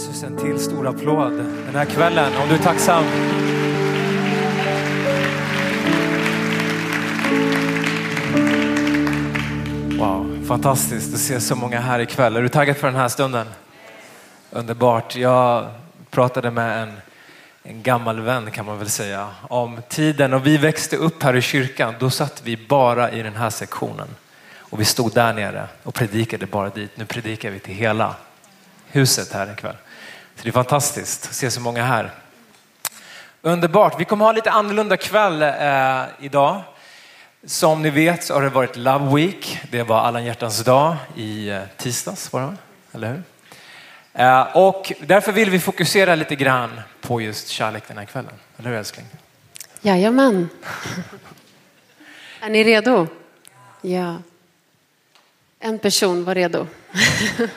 Jesus en till stor applåd den här kvällen. Om du är tacksam. Wow, fantastiskt att se så många här ikväll. Är du taggad för den här stunden? Underbart. Jag pratade med en, en gammal vän kan man väl säga om tiden och vi växte upp här i kyrkan. Då satt vi bara i den här sektionen och vi stod där nere och predikade bara dit. Nu predikar vi till hela huset här ikväll. Så det är fantastiskt att se så många här. Underbart. Vi kommer ha lite annorlunda kväll eh, idag. Som ni vet så har det varit Love Week. Det var alla hjärtans dag i eh, tisdags, var det, eller hur? Eh, och därför vill vi fokusera lite grann på just kärlek den här kvällen. Eller hur älskling? Jajamän. Är ni redo? Ja. En person var redo.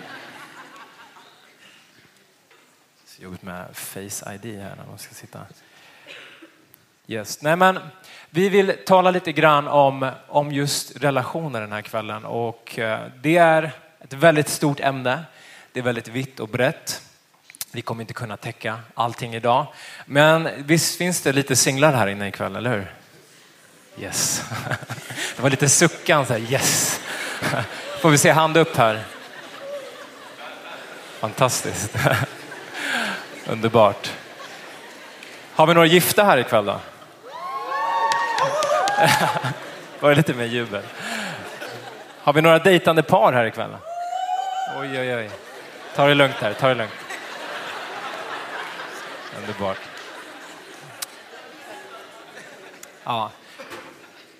Så jobbigt med Face ID här när man ska sitta. Yes. Nej, men vi vill tala lite grann om, om just relationer den här kvällen och eh, det är ett väldigt stort ämne. Det är väldigt vitt och brett. Vi kommer inte kunna täcka allting idag. Men visst finns det lite singlar här inne ikväll, eller hur? Yes. Det var lite suckan så här, yes. Får vi se hand upp här. Fantastiskt. Underbart. Har vi några gifta här ikväll då? Var det lite mer jubel? Har vi några dejtande par här ikväll? Oj, oj, oj. Ta det lugnt här, ta det lugnt. Underbart. Ja.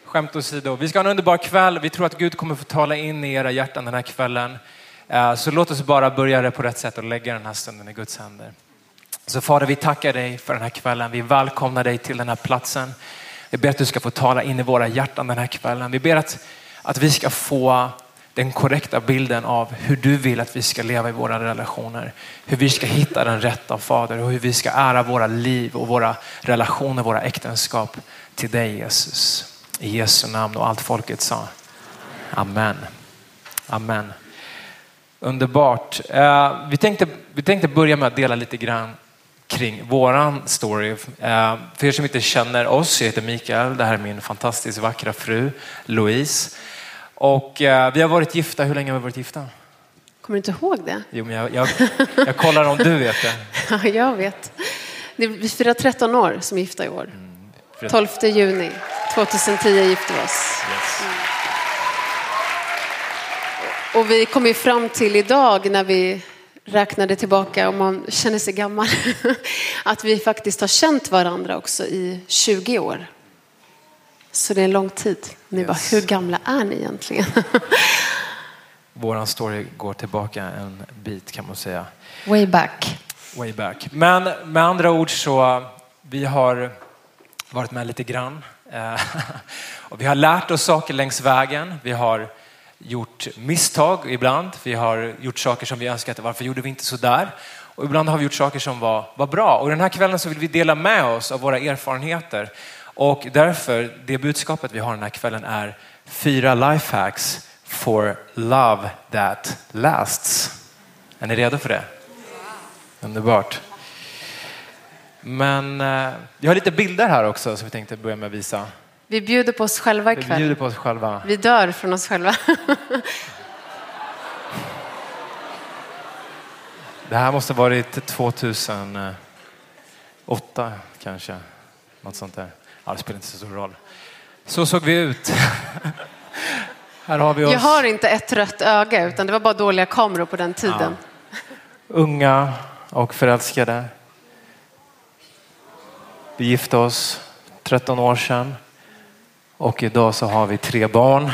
Skämt åsido. Vi ska ha en underbar kväll. Vi tror att Gud kommer få tala in i era hjärtan den här kvällen. Eh, så låt oss bara börja det på rätt sätt och lägga den här stunden i Guds händer. Så Fader, vi tackar dig för den här kvällen. Vi välkomnar dig till den här platsen. Vi ber att du ska få tala in i våra hjärtan den här kvällen. Vi ber att, att vi ska få den korrekta bilden av hur du vill att vi ska leva i våra relationer. Hur vi ska hitta den rätta Fader och hur vi ska ära våra liv och våra relationer, våra äktenskap till dig Jesus. I Jesu namn och allt folket sa. Amen. Amen. Underbart. Eh, vi, tänkte, vi tänkte börja med att dela lite grann kring våran story. Eh, för er som inte känner oss, jag heter Mikael, det här är min fantastiskt vackra fru Louise. Och eh, vi har varit gifta, hur länge har vi varit gifta? Kommer du inte ihåg det? Jo, men jag, jag, jag kollar om du vet det. Ja, jag vet. Vi firar 13 år som gifta i år. 12 juni 2010 gifte vi oss. Yes. Och vi kom ju fram till idag när vi räknade tillbaka, om man känner sig gammal, att vi faktiskt har känt varandra också i 20 år. Så det är en lång tid. Ni Yes. bara, hur gamla är ni egentligen? Våran story går tillbaka en bit kan man säga. Way back. way back. Men med andra ord så vi har varit med lite grann. Eh, Och vi har lärt oss saker längs vägen. Vi har gjort misstag ibland. Vi har gjort saker som vi önskat, varför gjorde vi inte så där? Och ibland har vi gjort saker som var, var bra. Och den här kvällen så vill vi dela med oss av våra erfarenheter. Och därför, det budskapet vi har den här kvällen är fyra lifehacks for love that lasts. Är ni redo för det? Underbart. Men eh, vi har lite bilder här också som vi tänkte börja med att visa. Vi bjuder på oss själva Vi ikväll. bjuder på oss själva. Vi dör från oss själva. Det här måste varit 2008 kanske. Något sånt där. Ja, det spelar inte så stor roll. Så såg vi ut. här har vi oss Jag har inte ett rött öga utan det var bara dåliga kameror på den tiden. unga och förälskade. Vi gifte oss 13 år sedan och idag så har vi tre barn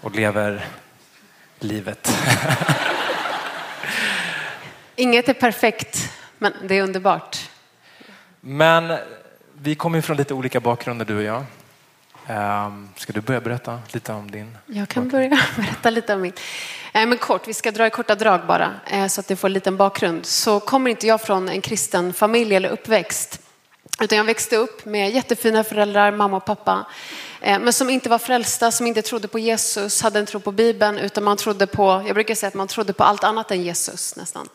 och lever livet. Inget är perfekt, men det är underbart. Men vi kommer från lite olika bakgrunder du och jag. Ehm, Ska du börja berätta lite om din? Jag kan börja berätta lite om min. Eh, Men kort, vi ska dra i korta drag bara eh, så att det får en liten bakgrund. Så kommer inte jag från en kristen familj eller uppväxt. Utan jag växte upp med jättefina föräldrar, mamma och pappa. Eh, men som inte var frälsta, som inte trodde på Jesus, hade en tro på Bibeln, utan man trodde på, jag brukar säga att man trodde på allt annat än Jesus nästan.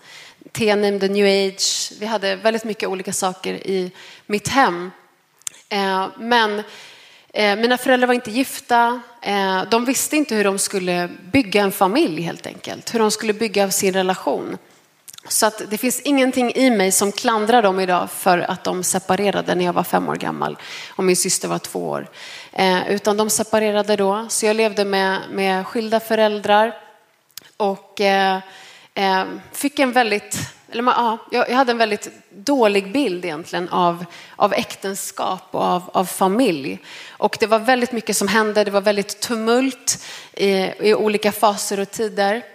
Tenim, the new age, vi hade väldigt mycket olika saker i mitt hem. Eh, men eh, mina föräldrar var inte gifta, de visste inte hur de skulle bygga en familj helt enkelt, hur de skulle bygga sin relation. Så att det finns ingenting i mig som klandrar dem idag för att de separerade när jag var fem år gammal och min syster var två år. Eh, utan de separerade då, så jag levde med, med skilda föräldrar och eh, eh, fick en väldigt, eller ja, jag hade en väldigt dålig bild egentligen av, av äktenskap och av, av familj. Och det var väldigt mycket som hände, det var väldigt tumult i, i olika faser och tider.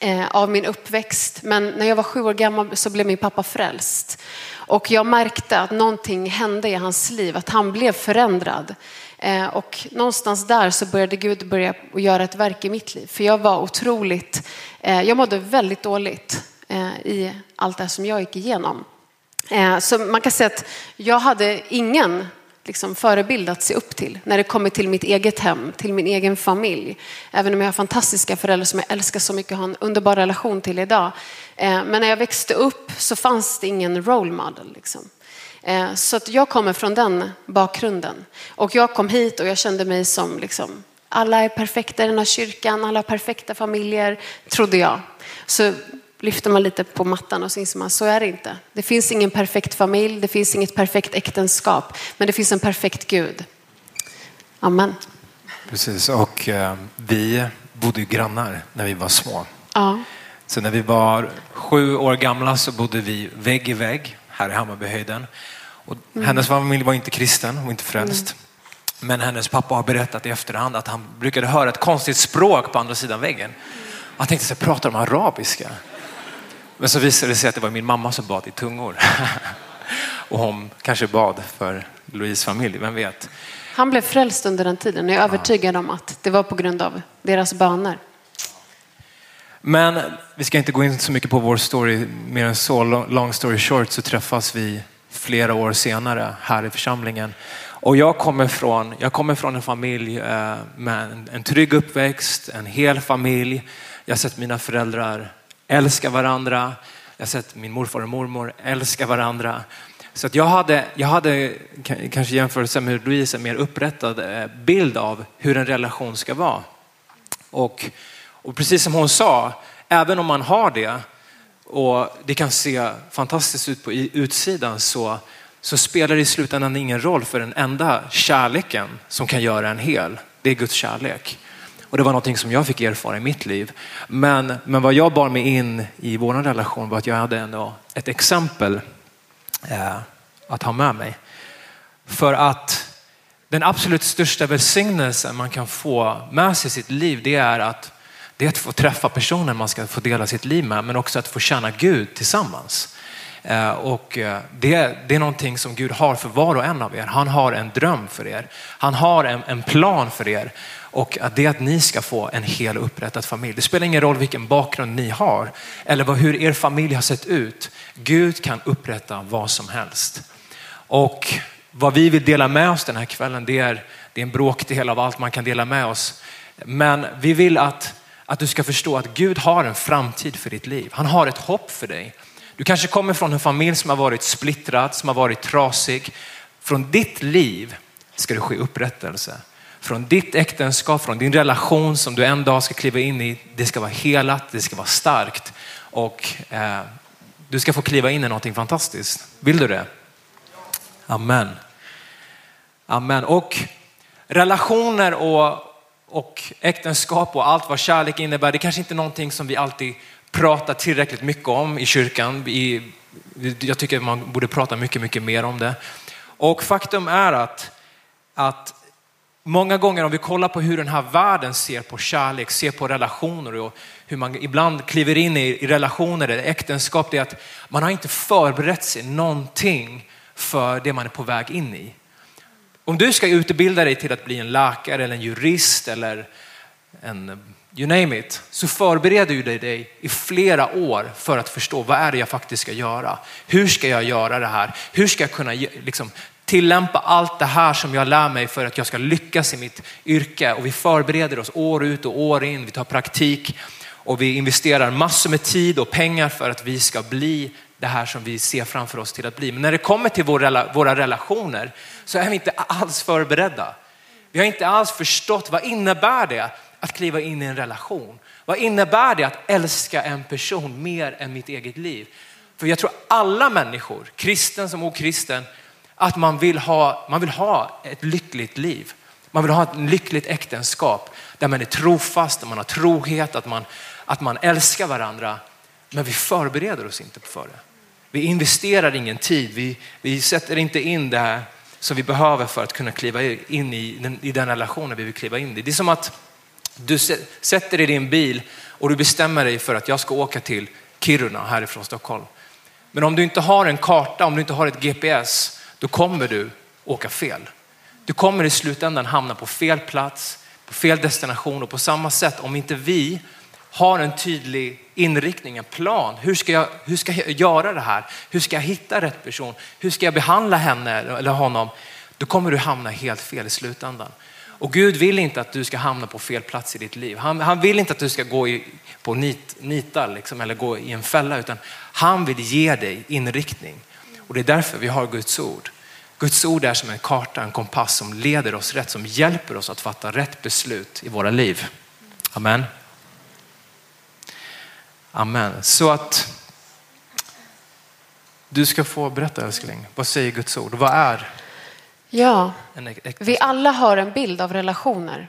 Eh, av min uppväxt. Men när jag var sju år gammal så blev min pappa frälst. Och jag märkte att någonting hände i hans liv, att han blev förändrad. Eh, och någonstans där så började Gud börja göra ett verk i mitt liv. För jag var otroligt, eh, jag mådde väldigt dåligt i allt det som jag gick igenom. Så man kan säga att jag hade ingen liksom förebild att se upp till när det kommer till mitt eget hem, till min egen familj. Även om jag har fantastiska föräldrar som jag älskar så mycket och har en underbar relation till idag. Eh, men när jag växte upp så fanns det ingen role model. Liksom. Eh, så att jag kommer från den bakgrunden. Och jag kom hit och jag kände mig som liksom, alla är perfekta i den här kyrkan, alla har perfekta familjer, trodde jag. Så lyfter man lite på mattan och så inser man så är det inte. Det finns ingen perfekt familj, det finns inget perfekt äktenskap, men det finns en perfekt Gud. Amen. Precis, och eh, vi bodde ju grannar när vi var små. Ja. Så när vi var sju år gamla så bodde vi vägg i vägg här i Hammarbyhöjden. Och mm. Hennes familj var inte kristen och inte frälst. Mm. Men hennes pappa har berättat i efterhand att han brukade höra ett konstigt språk på andra sidan väggen. Han tänkte sig, pratar de arabiska? Men så visade det sig att det var min mamma som bad i tungor. Och hon kanske bad för Louise familj, vem vet? Han blev frälst under den tiden. Jag är övertygad om att det var på grund av deras böner. Men vi ska inte gå in så mycket på vår story, mer än så. Long story short så träffas vi flera år senare här i församlingen. Och jag kommer från, jag kommer från en familj eh, med en, en trygg uppväxt, en hel familj. Jag har sett mina föräldrar älskar varandra. Jag har sett min morfar och mormor älska varandra. Så att jag hade, jag hade kanske jämfört med Louise en mer upprättad eh, bild av hur en relation ska vara. Och, och precis som hon sa, även om man har det och det kan se fantastiskt ut på utsidan så, så spelar det i slutändan ingen roll för den enda kärleken som kan göra en hel. Det är Guds kärlek. Och det var någonting som jag fick erfara i mitt liv. Men, men vad jag bar mig in i vår relation var att jag hade ändå ett exempel eh, att ha med mig. För att den absolut största välsignelsen man kan få med sig i sitt liv det är att det är att få träffa personen man ska få dela sitt liv med men också att få tjäna Gud tillsammans. Eh, och eh, det, det är någonting som Gud har för var och en av er. Han har en dröm för er. Han har en, en plan för er. Och att det är att ni ska få en hel upprättad familj. Det spelar ingen roll vilken bakgrund ni har eller vad, hur er familj har sett ut. Gud kan upprätta vad som helst. Och vad vi vill dela med oss den här kvällen, det är, det är en bråkdel av allt man kan dela med oss. Men vi vill att, att du ska förstå att Gud har en framtid för ditt liv. Han har ett hopp för dig. Du kanske kommer från en familj som har varit splittrad, som har varit trasig. Från ditt liv ska det ske upprättelse från ditt äktenskap, från din relation som du en dag ska kliva in i. Det ska vara helat, det ska vara starkt och eh, du ska få kliva in i någonting fantastiskt. Vill du det? Amen. Amen. Och relationer och, och äktenskap och allt vad kärlek innebär, det kanske inte är någonting som vi alltid pratar tillräckligt mycket om i kyrkan. I, jag tycker man borde prata mycket, mycket mer om det. Och faktum är att, att Många gånger om vi kollar på hur den här världen ser på kärlek, ser på relationer och hur man ibland kliver in i, relationer eller äktenskap, det är att man har inte förberett sig någonting för det man är på väg in i. Om du ska utbilda dig till att bli en läkare eller en jurist eller en you name it, så förbereder ju dig i flera år för att förstå vad är det jag faktiskt ska göra? Hur ska jag göra det här? Hur ska jag kunna liksom, tillämpa allt det här som jag lär mig för att jag ska lyckas i mitt yrke? Och vi förbereder oss år ut och år in, vi tar praktik och vi investerar massor med tid och pengar för att vi ska bli det här som vi ser framför oss till att bli. Men när det kommer till våra relationer så är vi inte alls förberedda. Vi har inte alls förstått vad innebär det att kliva in i en relation? Vad innebär det att älska en person mer än mitt eget liv? För jag tror alla människor, kristen som okristen, att man vill ha, man vill ha ett lyckligt liv. Man vill ha ett lyckligt äktenskap där man är trofast, där man har trohet, att man, att man älskar varandra. Men vi förbereder oss inte för det. Vi investerar ingen tid, vi, vi sätter inte in det här som vi behöver för att kunna kliva in i den, i den relationen vi vill kliva in i. Det är som att du sätter dig i din bil och du bestämmer dig för att jag ska åka till Kiruna härifrån Stockholm. Men om du inte har en karta, om du inte har ett GPS, då kommer du åka fel. Du kommer i slutändan hamna på fel plats, på fel destination och på samma sätt om inte vi har en tydlig inriktning, en plan. Hur ska, jag, hur ska jag göra det här? Hur ska jag hitta rätt person? Hur ska jag behandla henne eller honom? Då kommer du hamna helt fel i slutändan. Och Gud vill inte att du ska hamna på fel plats i ditt liv. Han, han vill inte att du ska gå i, på nit, nitar liksom, eller gå i en fälla, utan han vill ge dig inriktning. Och det är därför vi har Guds ord. Guds ord är som en karta, en kompass som leder oss rätt, som hjälper oss att fatta rätt beslut i våra liv. Amen. Amen. Så att du ska få berätta älskling, vad säger Guds ord? Vad är Ja, vi alla har en bild av relationer.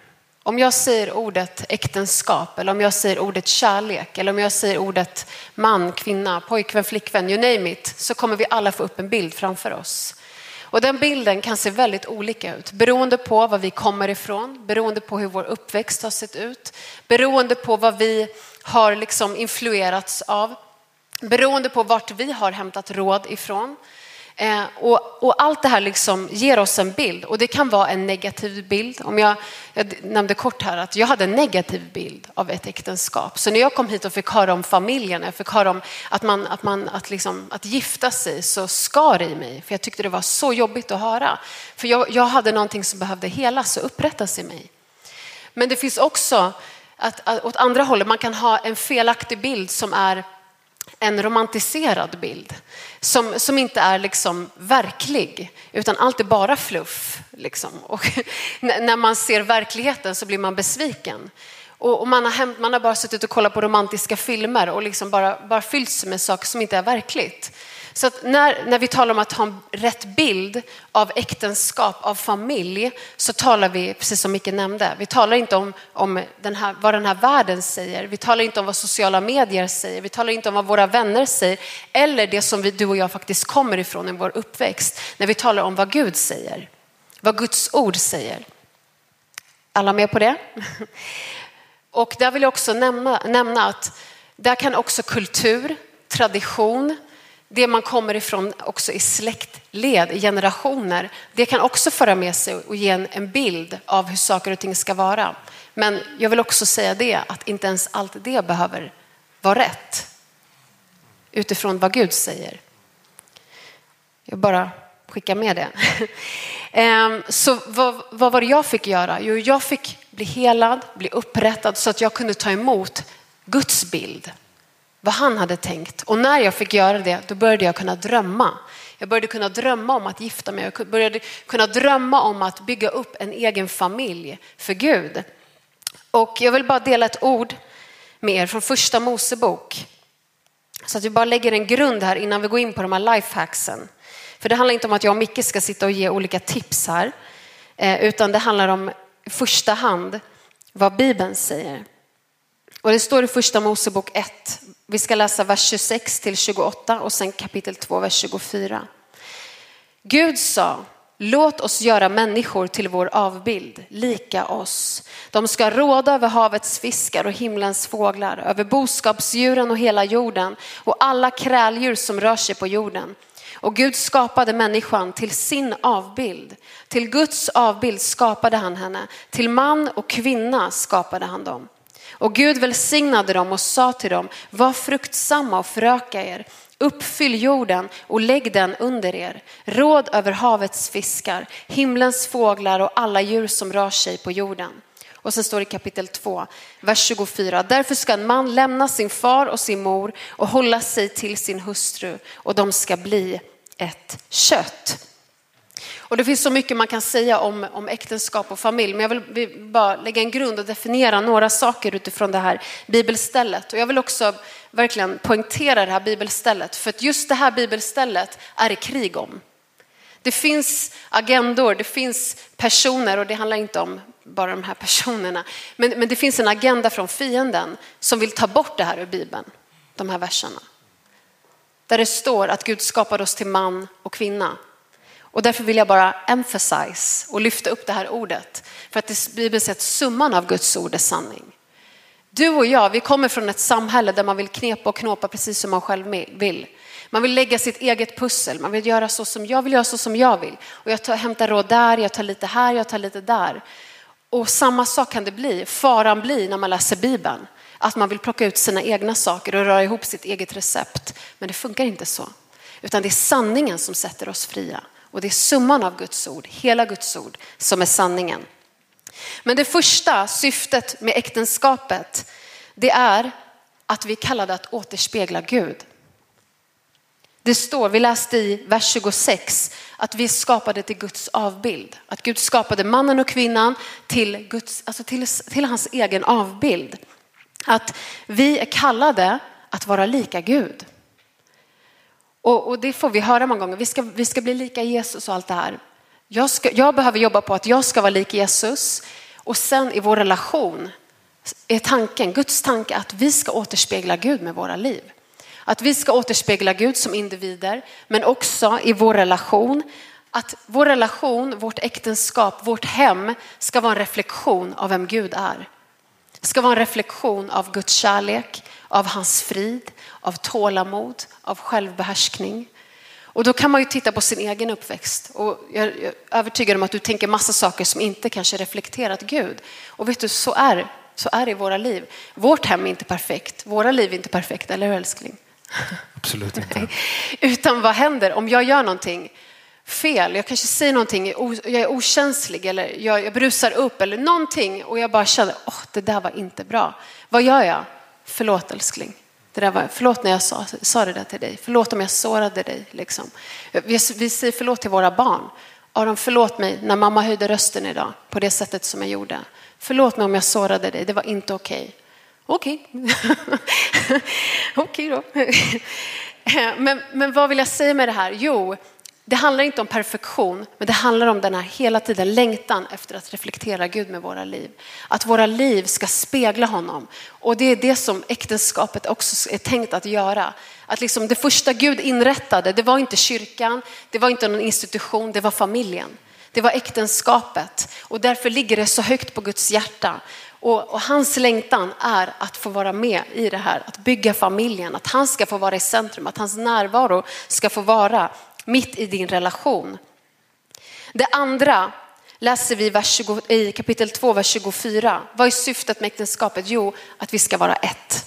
Om jag säger ordet äktenskap eller om jag säger ordet kärlek eller om jag säger ordet man, kvinna, pojkvän, flickvän, you name it, så kommer vi alla få upp en bild framför oss. Och den bilden kan se väldigt olika ut beroende på var vi kommer ifrån, beroende på hur vår uppväxt har sett ut, beroende på vad vi har liksom influerats av, beroende på vart vi har hämtat råd ifrån. Eh, och, och, allt det här liksom ger oss en bild och det kan vara en negativ bild. Om jag, jag nämnde kort här att jag hade en negativ bild av ett äktenskap. Så när jag kom hit och fick höra om familjen, jag fick höra om att, man, att, man, att, liksom, att gifta sig så skar i mig. För jag tyckte det var så jobbigt att höra. För jag, jag hade någonting som behövde helas och upprättas i mig. Men det finns också att, att åt andra hållet, man kan ha en felaktig bild som är en romantiserad bild som, som inte är liksom verklig utan allt är bara fluff. Liksom. Och när man ser verkligheten så blir man besviken. Och, man, har hem, man har bara suttit och kollat på romantiska filmer och liksom bara, bara fyllts med saker som inte är verkligt. Så att när, när vi talar om att ha en rätt bild av äktenskap, av familj, så talar vi, precis som Micke nämnde, vi talar inte om, om den här, vad den här världen säger, vi talar inte om vad sociala medier säger, vi talar inte om vad våra vänner säger, eller det som vi, du och jag faktiskt kommer ifrån i vår uppväxt, när vi talar om vad Gud säger, vad Guds ord säger. Alla med på det? Och där vill jag också nämna, nämna att där kan också kultur, tradition, det man kommer ifrån också i släktled, i generationer, det kan också föra med sig och ge en, en bild av hur saker och ting ska vara. Men jag vill också säga det, att inte ens allt det behöver vara rätt utifrån vad Gud säger. Jag bara skickar med det. Ehm, så vad, vad var det jag fick göra? Jo, jag fick bli helad, bli upprättad så att jag kunde ta emot Guds bild vad han hade tänkt. Och när jag fick göra det, då började jag kunna drömma. Jag började kunna drömma om att gifta mig. Jag började kunna drömma om att bygga upp en egen familj för Gud. Och jag vill bara dela ett ord med er från första Mosebok. Så att vi bara lägger en grund här innan vi går in på de här lifehacksen. För det handlar inte om att jag och Micke ska sitta och ge olika tips här. Eh, utan det handlar om i första hand vad Bibeln säger. Och det står i första Mosebok 1, vi ska läsa vers 26 till 28 och sen kapitel 2, vers 24. Gud sa, låt oss göra människor till vår avbild, lika oss. De ska råda över havets fiskar och himlens fåglar, över boskapsdjuren och hela jorden och alla kräldjur som rör sig på jorden. Och Gud skapade människan till sin avbild. Till Guds avbild skapade han henne. Till man och kvinna skapade han dem. Och Gud välsignade dem och sa till dem, var fruktsamma och föröka er. Uppfyll jorden och lägg den under er. Råd över havets fiskar, himlens fåglar och alla djur som rör sig på jorden. Och sen står det i kapitel 2, vers 24. Därför ska en man lämna sin far och sin mor och hålla sig till sin hustru och de ska bli ett kött. Och det finns så mycket man kan säga om, om äktenskap och familj, men jag vill, bara lägga en grund och definiera några saker utifrån det här bibelstället. Och jag vill också verkligen poängtera det här bibelstället, för att just det här bibelstället är det krig om. Det finns agendor, det finns personer och det handlar inte om bara de här personerna. Men, men det finns en agenda från fienden som vill ta bort det här ur Bibeln, de här verserna. Där det står att Gud skapade oss till man och kvinna. Och därför vill jag bara emphasize och lyfta upp det här ordet. För att Bibeln säger att summan av Guds ord är sanning. Du och jag, vi kommer från ett samhälle där man vill knepa och knåpa precis som man själv vill. Man vill lägga sitt eget pussel, man vill göra så som jag vill göra så som jag vill. Och jag tar, hämtar råd där, jag tar lite här, jag tar lite där. Och samma sak kan det bli, faran blir när man läser Bibeln. Att man vill plocka ut sina egna saker och röra ihop sitt eget recept. Men det funkar inte så. Utan det är sanningen som sätter oss fria. Och det är summan av Guds ord, hela Guds ord, som är sanningen. Men det första syftet med äktenskapet, det är att vi kallade att återspegla Gud. Det står, vi läste i vers 26, att vi skapade till Guds avbild. Att Gud skapade mannen och kvinnan till, Guds, alltså till, till hans egen avbild. Att vi är kallade att vara lika Gud. Och, och, det får vi höra många gånger, vi ska, vi ska bli lika Jesus och allt det här. Jag, ska, jag behöver jobba på att jag ska vara lik Jesus och sen i vår relation är tanken, Guds tanke att vi ska återspegla Gud med våra liv. Att vi ska återspegla Gud som individer, men också i vår relation. Att vår relation, vårt äktenskap, vårt hem ska vara en reflektion av vem Gud är. Det ska vara en reflektion av Guds kärlek, av hans frid, av tålamod, av självbehärskning. Och då kan man ju titta på sin egen uppväxt. Och jag är övertygad om att du tänker massa saker som inte kanske reflekterat Gud. Och vet du, så är, så är det i våra liv. Vårt hem är inte perfekt, våra liv är inte perfekta, eller hur älskling? Absolut inte. Utan vad händer om jag gör någonting fel? Jag kanske säger någonting, jag är okänslig eller jag, brusar upp eller någonting och jag bara känner, åh, oh, det där var inte bra. Vad gör jag? Förlåt älskling. Det där var, förlåt när jag sa, sa det där till dig. Förlåt om jag sårade dig. Liksom. Vi, vi säger förlåt till våra barn. Aron, förlåt mig när mamma höjde rösten idag på det sättet som jag gjorde. Förlåt mig om jag sårade dig, det var inte okej. Okay. Okej. Okay. Okej då. men, men vad vill jag säga med det här? Jo, det handlar inte om perfektion, men det handlar om den här hela tiden längtan efter att reflektera Gud med våra liv. Att våra liv ska spegla honom. Och det är det som äktenskapet också är tänkt att göra. Att liksom det första Gud inrättade, det var inte kyrkan, det var inte någon institution, det var familjen. Det var äktenskapet och därför ligger det så högt på Guds hjärta. Och, och, hans längtan är att få vara med i det här, att bygga familjen, att han ska få vara i centrum, att hans närvaro ska få vara mitt i din relation. Det andra läser vi vers 20, i kapitel 2, vers 24. Vad är syftet med äktenskapet? Jo, att vi ska vara ett.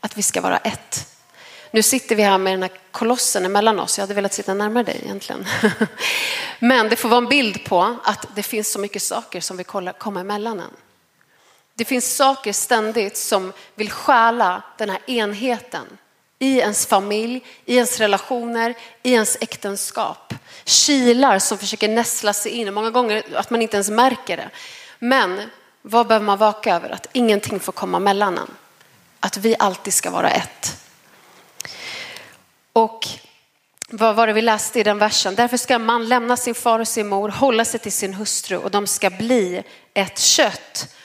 Att vi ska vara ett. Nu sitter vi här med den här kolossen emellan oss. Jag hade velat sitta närmare dig egentligen. Men det får vara en bild på att det finns så mycket saker som vill komma emellan en. Det finns saker ständigt som vill stjäla den här enheten i ens familj, i ens relationer, i ens äktenskap. Kilar som försöker näsla sig in, många gånger att man inte ens märker det. Men vad behöver man vaka över? Att ingenting får komma mellan en. Att vi alltid ska vara ett. Och vad var det vi läste i den versen? Därför ska man lämna sin far och sin mor, hålla sig till sin hustru och de ska bli ett kött.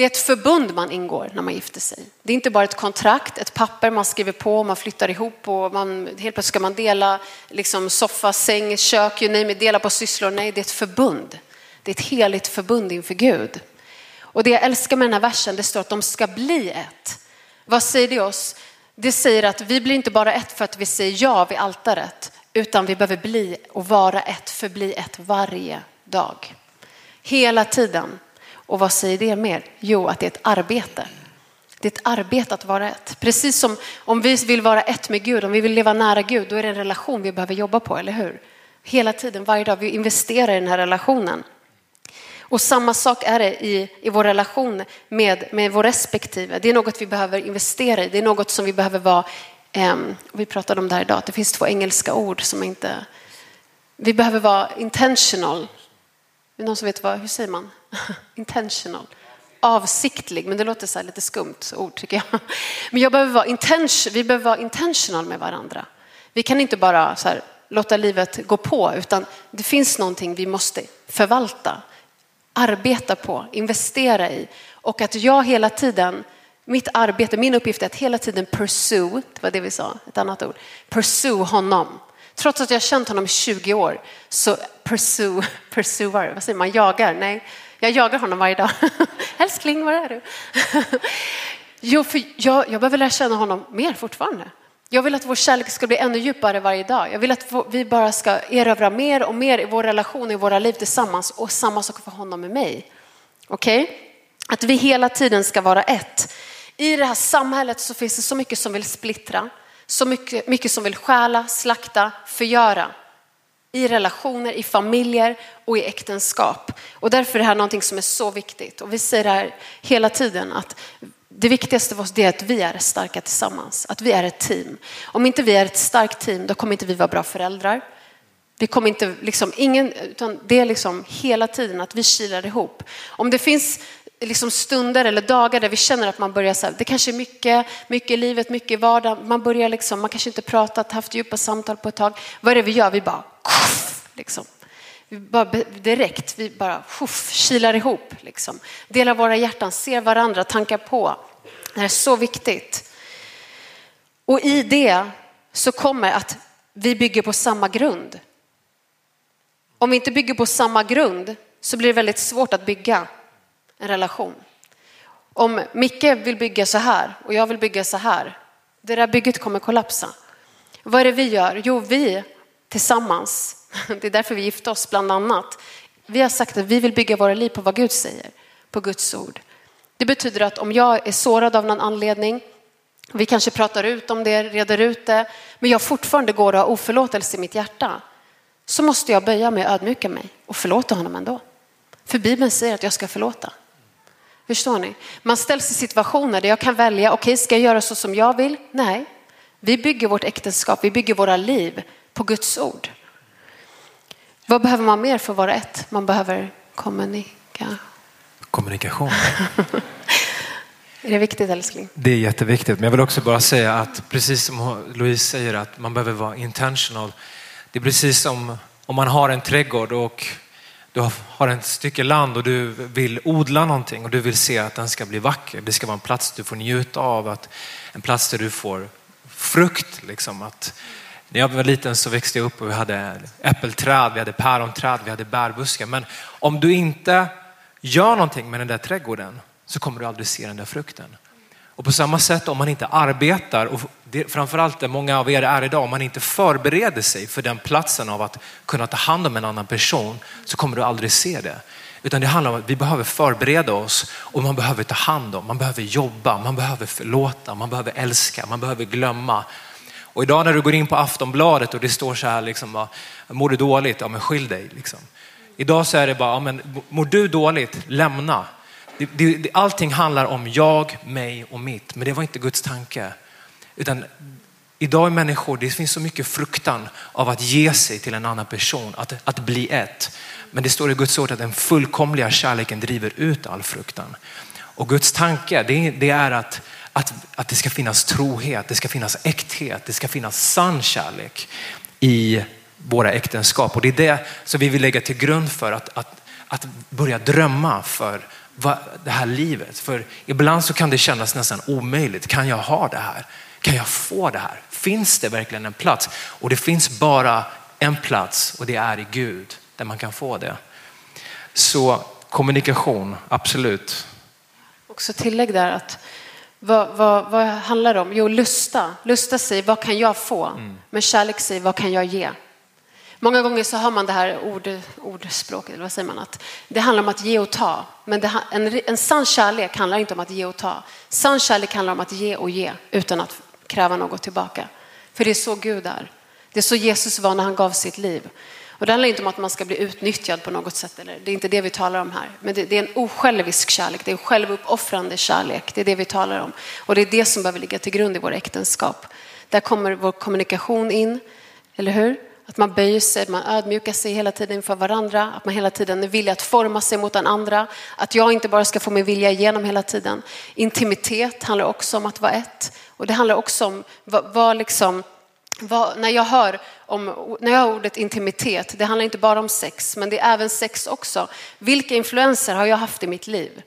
Det är ett förbund man ingår när man gifter sig. Det är inte bara ett kontrakt, ett papper man skriver på, man flyttar ihop och man, helt plötsligt ska man dela liksom soffa, säng, kök, you name it, dela på sysslor. Nej, det är ett förbund. Det är ett heligt förbund inför Gud. Och det jag älskar med den här versen, det står att de ska bli ett. Vad säger det oss? Det säger att vi blir inte bara ett för att vi säger ja vid altaret, utan vi behöver bli och vara ett, förbli ett varje dag. Hela tiden. Och vad säger det mer? Jo, att det är ett arbete. Det är ett arbete att vara ett. Precis som om vi vill vara ett med Gud, om vi vill leva nära Gud, då är det en relation vi behöver jobba på, eller hur? Hela tiden, varje dag, vi investerar i den här relationen. Och samma sak är det i, i vår relation med, med vår respektive. Det är något vi behöver investera i, det är något som vi behöver vara, eh, vi pratade om det här idag, att det finns två engelska ord som inte, vi behöver vara intentional. Är det någon som vet vad, hur säger man? Intentional avsiktlig, men det låter så lite skumt ord tycker jag. Men jag behöver vara intention, vi behöver vara intentional med varandra. Vi kan inte bara så här, låta livet gå på, utan det finns någonting vi måste förvalta, arbeta på, investera i. Och att jag hela tiden, mitt arbete, min uppgift är att hela tiden pursue, det var det vi sa, ett annat ord, pursue honom. Trots att jag har känt honom i 20 år så pursue, pursuar, vad säger man, jagar? Nej, jag jagar honom varje dag. Älskling, var är du? jo, för jag, jag behöver lära känna honom mer fortfarande. Jag vill att vår kärlek ska bli ännu djupare varje dag. Jag vill att vi bara ska erövra mer och mer i vår relation, i våra liv tillsammans och samma sak för honom med mig. Okej? Okay? Att vi hela tiden ska vara ett. I det här samhället så finns det så mycket som vill splittra, så mycket, mycket som vill stjäla, slakta, förgöra i relationer, i familjer och i äktenskap. Och därför är det här någonting som är så viktigt. Och vi säger det här hela tiden att det viktigaste för oss är att vi är starka tillsammans, att vi är ett team. Om inte vi är ett starkt team, då kommer inte vi vara bra föräldrar. Vi kommer inte, liksom, ingen, utan det är liksom hela tiden att vi kilar ihop. Om det finns liksom stunder eller dagar där vi känner att man börjar så här, det kanske är mycket, mycket i livet, mycket i vardagen. Man börjar liksom, man kanske inte pratat, haft djupa samtal på ett tag. Vad är det vi gör? Vi bara, liksom. Vi bara direkt, vi bara shuff, kilar ihop, liksom. delar våra hjärtan, ser varandra, tankar på. Det är så viktigt. Och i det så kommer att vi bygger på samma grund. Om vi inte bygger på samma grund så blir det väldigt svårt att bygga en relation. Om Micke vill bygga så här och jag vill bygga så här, det där bygget kommer kollapsa. Vad är det vi gör? Jo, vi tillsammans, det är därför vi gifte oss bland annat. Vi har sagt att vi vill bygga våra liv på vad Gud säger, på Guds ord. Det betyder att om jag är sårad av någon anledning, vi kanske pratar ut om det, reder ut det, men jag fortfarande går och har oförlåtelse i mitt hjärta, så måste jag böja mig ödmjuka mig och förlåta honom ändå. För Bibeln säger att jag ska förlåta. Förstår ni? Man ställs i situationer där jag kan välja, okej okay, ska jag göra så som jag vill? Nej, vi bygger vårt äktenskap, vi bygger våra liv Guds ord. Vad behöver man mer för att vara ett? Man behöver kommunika. kommunikation. är det viktigt älskling? Det är jätteviktigt, men jag vill också bara säga att precis som Louise säger att man behöver vara intentional. Det är precis som om man har en trädgård och du har ett stycke land och du vill odla någonting och du vill se att den ska bli vacker. Det ska vara en plats du får njuta av, att, en plats där du får frukt. Liksom, att, när jag var liten så växte jag upp och vi hade äppelträd, vi hade päronträd, vi hade bärbuskar. Men om du inte gör någonting med den där trädgården så kommer du aldrig se den där frukten. Och på samma sätt om man inte arbetar, och det, framförallt där många av er är idag, om man inte förbereder sig för den platsen av att kunna ta hand om en annan person så kommer du aldrig se det. Utan det handlar om att vi behöver förbereda oss och man behöver ta hand om, man behöver jobba, man behöver förlåta, man behöver älska, man behöver glömma. Och idag när du går in på Aftonbladet och det står så här, liksom, mår du dåligt? Ja men skilj dig. Liksom. Idag så är det bara, ja, men, mår du dåligt? Lämna. Det, det, allting handlar om jag, mig och mitt, men det var inte Guds tanke. Utan idag är människor, det finns så mycket fruktan av att ge sig till en annan person, att, att bli ett. Men det står i Guds ord att den fullkomliga kärleken driver ut all fruktan. Och Guds tanke, det, det är att att, att det ska finnas trohet, det ska finnas äkthet, det ska finnas sann kärlek i våra äktenskap. Och det är det som vi vill lägga till grund för att, att, att börja drömma för det här livet. För ibland så kan det kännas nästan omöjligt. Kan jag ha det här? Kan jag få det här? Finns det verkligen en plats? Och det finns bara en plats och det är i Gud där man kan få det. Så kommunikation, absolut. Också tillägg där att vad, vad, vad handlar det om? Jo, lusta. Lusta säger vad kan jag få? Mm. Men kärlek säger vad kan jag ge? Många gånger så har man det här ord, ordspråket, eller vad säger man, att det handlar om att ge och ta. Men det, en, en sann kärlek handlar inte om att ge och ta. Sann kärlek handlar om att ge och ge utan att kräva något tillbaka. För det är så Gud är. Det är så Jesus var när han gav sitt liv. Och det handlar inte om att man ska bli utnyttjad på något sätt. Eller, det är inte det vi talar om här. Men det, det är en osjälvisk kärlek. Det är en självuppoffrande kärlek. Det är det vi talar om. Och det är det som behöver ligga till grund i våra äktenskap. Där kommer vår kommunikation in. Eller hur? Att man böjer sig, man ödmjukar sig hela tiden inför varandra. Att man hela tiden är villig att forma sig mot den andra. Att jag inte bara ska få min vilja igenom hela tiden. Intimitet handlar också om att vara ett. Och det handlar också om vad, vad liksom vad, när, jag hör om, när jag hör ordet intimitet, det handlar inte bara om sex, men det är även sex också. Vilka influenser har jag haft i mitt liv?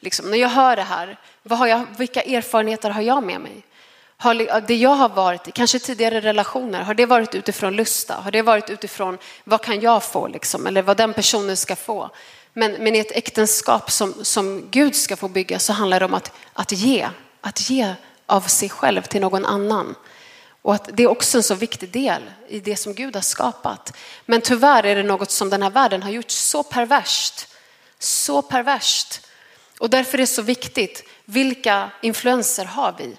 Liksom, när jag hör det här, vad har jag, vilka erfarenheter har jag med mig? Har det jag har varit i, kanske tidigare relationer, har det varit utifrån lusta? Har det varit utifrån vad kan jag få liksom, eller vad den personen ska få? Men, men i ett äktenskap som, som Gud ska få bygga så handlar det om att, att ge, att ge av sig själv till någon annan. Och att det är också en så viktig del i det som Gud har skapat. Men tyvärr är det något som den här världen har gjort så perverst. Så perverst. Och därför är det så viktigt. Vilka influenser har vi?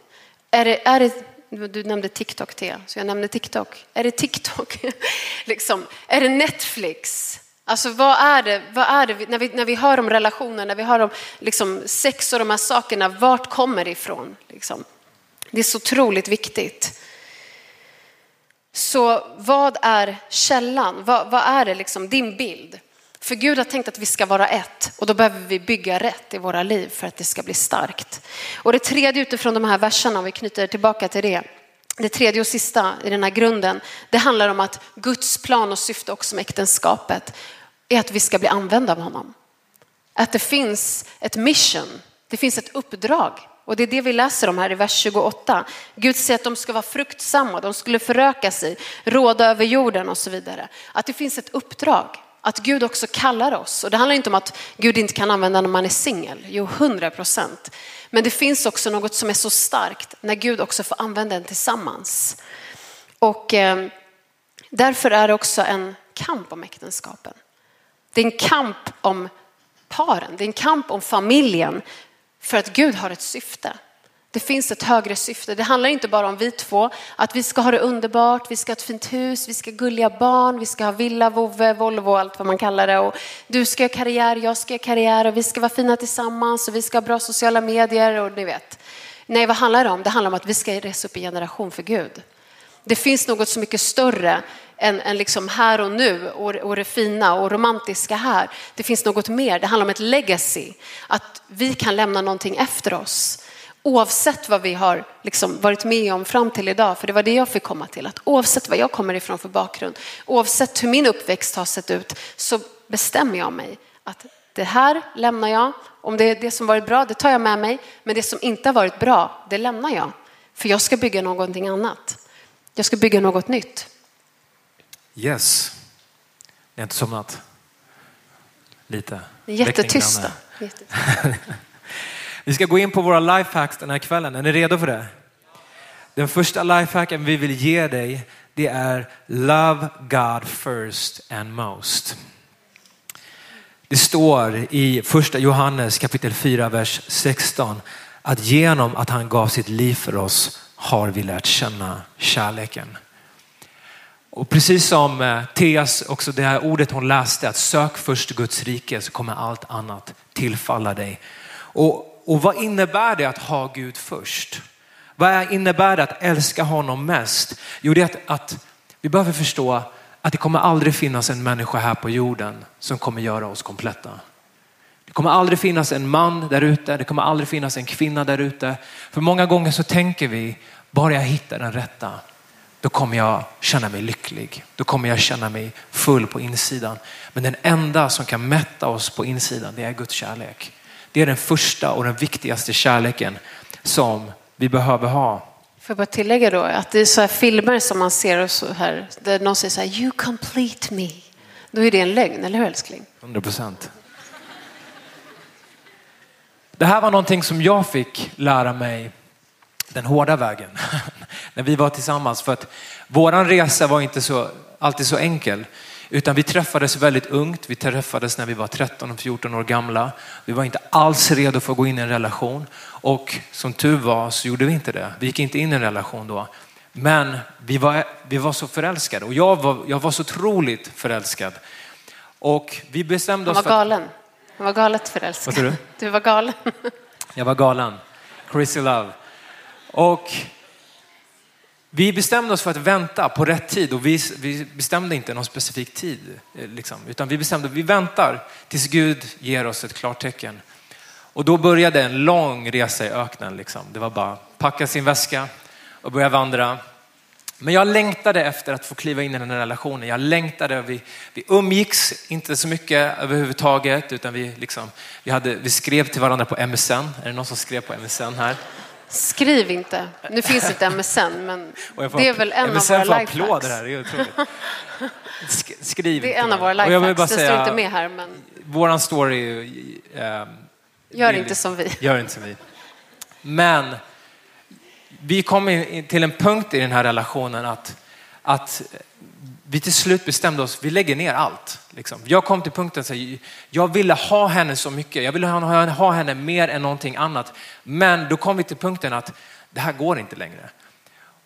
Är det, är det du nämnde TikTok, Thea, så jag nämner TikTok. Är det TikTok? liksom. Är det Netflix? Alltså vad är det, vad är det när, vi, när vi hör om relationer, när vi hör om liksom, sex och de här sakerna, vart kommer det ifrån? Liksom. Det är så otroligt viktigt. Så vad är källan? Vad, vad är det liksom, din bild? För Gud har tänkt att vi ska vara ett och då behöver vi bygga rätt i våra liv för att det ska bli starkt. Och det tredje utifrån de här verserna, om vi knyter tillbaka till det, det tredje och sista i den här grunden, det handlar om att Guds plan och syfte också med äktenskapet är att vi ska bli använda av honom. Att det finns ett mission, det finns ett uppdrag och det är det vi läser om här i vers 28. Gud säger att de ska vara fruktsamma, de skulle föröka sig, råda över jorden och så vidare. Att det finns ett uppdrag, att Gud också kallar oss. Och det handlar inte om att Gud inte kan använda när man är singel, jo hundra procent. Men det finns också något som är så starkt när Gud också får använda den tillsammans. Och eh, därför är det också en kamp om äktenskapen. Det är en kamp om paren, det är en kamp om familjen. För att Gud har ett syfte. Det finns ett högre syfte. Det handlar inte bara om vi två, att vi ska ha det underbart, vi ska ha ett fint hus, vi ska ha gulliga barn, vi ska ha villa, vovve, Volvo, allt vad man kallar det. Och du ska göra karriär, jag ska göra karriär och vi ska vara fina tillsammans och vi ska ha bra sociala medier och ni vet. Nej, vad handlar det om? Det handlar om att vi ska resa upp i generation för Gud. Det finns något så mycket större än, än liksom här och nu och, och det fina och romantiska här. Det finns något mer, det handlar om ett legacy. Att vi kan lämna någonting efter oss. Oavsett vad vi har liksom varit med om fram till idag, för det var det jag fick komma till. Att oavsett vad jag kommer ifrån för bakgrund, oavsett hur min uppväxt har sett ut, så bestämmer jag mig att det här lämnar jag. Om det är det som varit bra, det tar jag med mig. Men det som inte har varit bra, det lämnar jag. För jag ska bygga någonting annat. Jag ska bygga något nytt. Yes. Ni har inte somnat? Lite? Jättetysta. vi ska gå in på våra lifehacks den här kvällen. Är ni redo för det? Den första lifehacken vi vill ge dig det är Love God first and most. Det står i första Johannes kapitel 4, vers 16 att genom att han gav sitt liv för oss har vi lärt känna kärleken. Och precis som eh, Theas, också det här ordet hon läste, att sök först Guds rike så kommer allt annat tillfalla dig. Och, och vad innebär det att ha Gud först? Vad innebär det att älska honom mest? Jo, det är att, att vi behöver förstå att det kommer aldrig finnas en människa här på jorden som kommer göra oss kompletta. Det kommer aldrig finnas en man där ute, det kommer aldrig finnas en kvinna där ute. För många gånger så tänker vi, bara jag hittar den rätta, då kommer jag känna mig lycklig. Då kommer jag känna mig full på insidan. Men den enda som kan mätta oss på insidan, det är Guds kärlek. Det är den första och den viktigaste kärleken som vi behöver ha. Får jag bara tillägga då att det är så här filmer som man ser och så här, där någon säger så här, you complete me. Då är det en lögn, eller hur älskling? 100 procent. Det här var någonting som jag fick lära mig den hårda vägen. När vi var tillsammans. För att våran resa var inte så, alltid så enkel. Utan vi träffades väldigt ungt. Vi träffades när vi var 13 och 14 år gamla. Vi var inte alls redo för att gå in i en relation. Och som tur var så gjorde vi inte det. Vi gick inte in i en relation då. Men vi var, vi var så förälskade och jag var, jag var så otroligt förälskad. Och vi bestämde Han oss var för att... galen. Han var galet förälskad. Vad du? Du var galen. Jag var galen. Crazy love. Och vi bestämde oss för att vänta på rätt tid och vi, vi bestämde inte någon specifik tid. Eh, liksom, utan vi bestämde att vi väntar tills Gud ger oss ett klartecken. Och då började en lång resa i öknen. Liksom. Det var bara packa sin väska och börja vandra. Men jag längtade efter att få kliva in i den här relationen. Jag längtade, vi, vi umgicks inte så mycket överhuvudtaget utan vi, liksom, vi, hade, vi skrev till varandra på MSN. Är det någon som skrev på MSN här? Skriv inte. Nu finns inte MSN, men får det är väl en av MSN våra får lifehacks. applåder här, det är otroligt. Sk- Skriv Det är en av våra lifehacks. Det står inte med här, men våran story, ehm, gör inte som vi. Gör inte som vi. Men vi kom in till en punkt i den här relationen att, att vi till slut bestämde oss, vi lägger ner allt. Liksom. Jag kom till punkten så jag ville ha henne så mycket, jag ville ha, ha henne mer än någonting annat. Men då kom vi till punkten att det här går inte längre.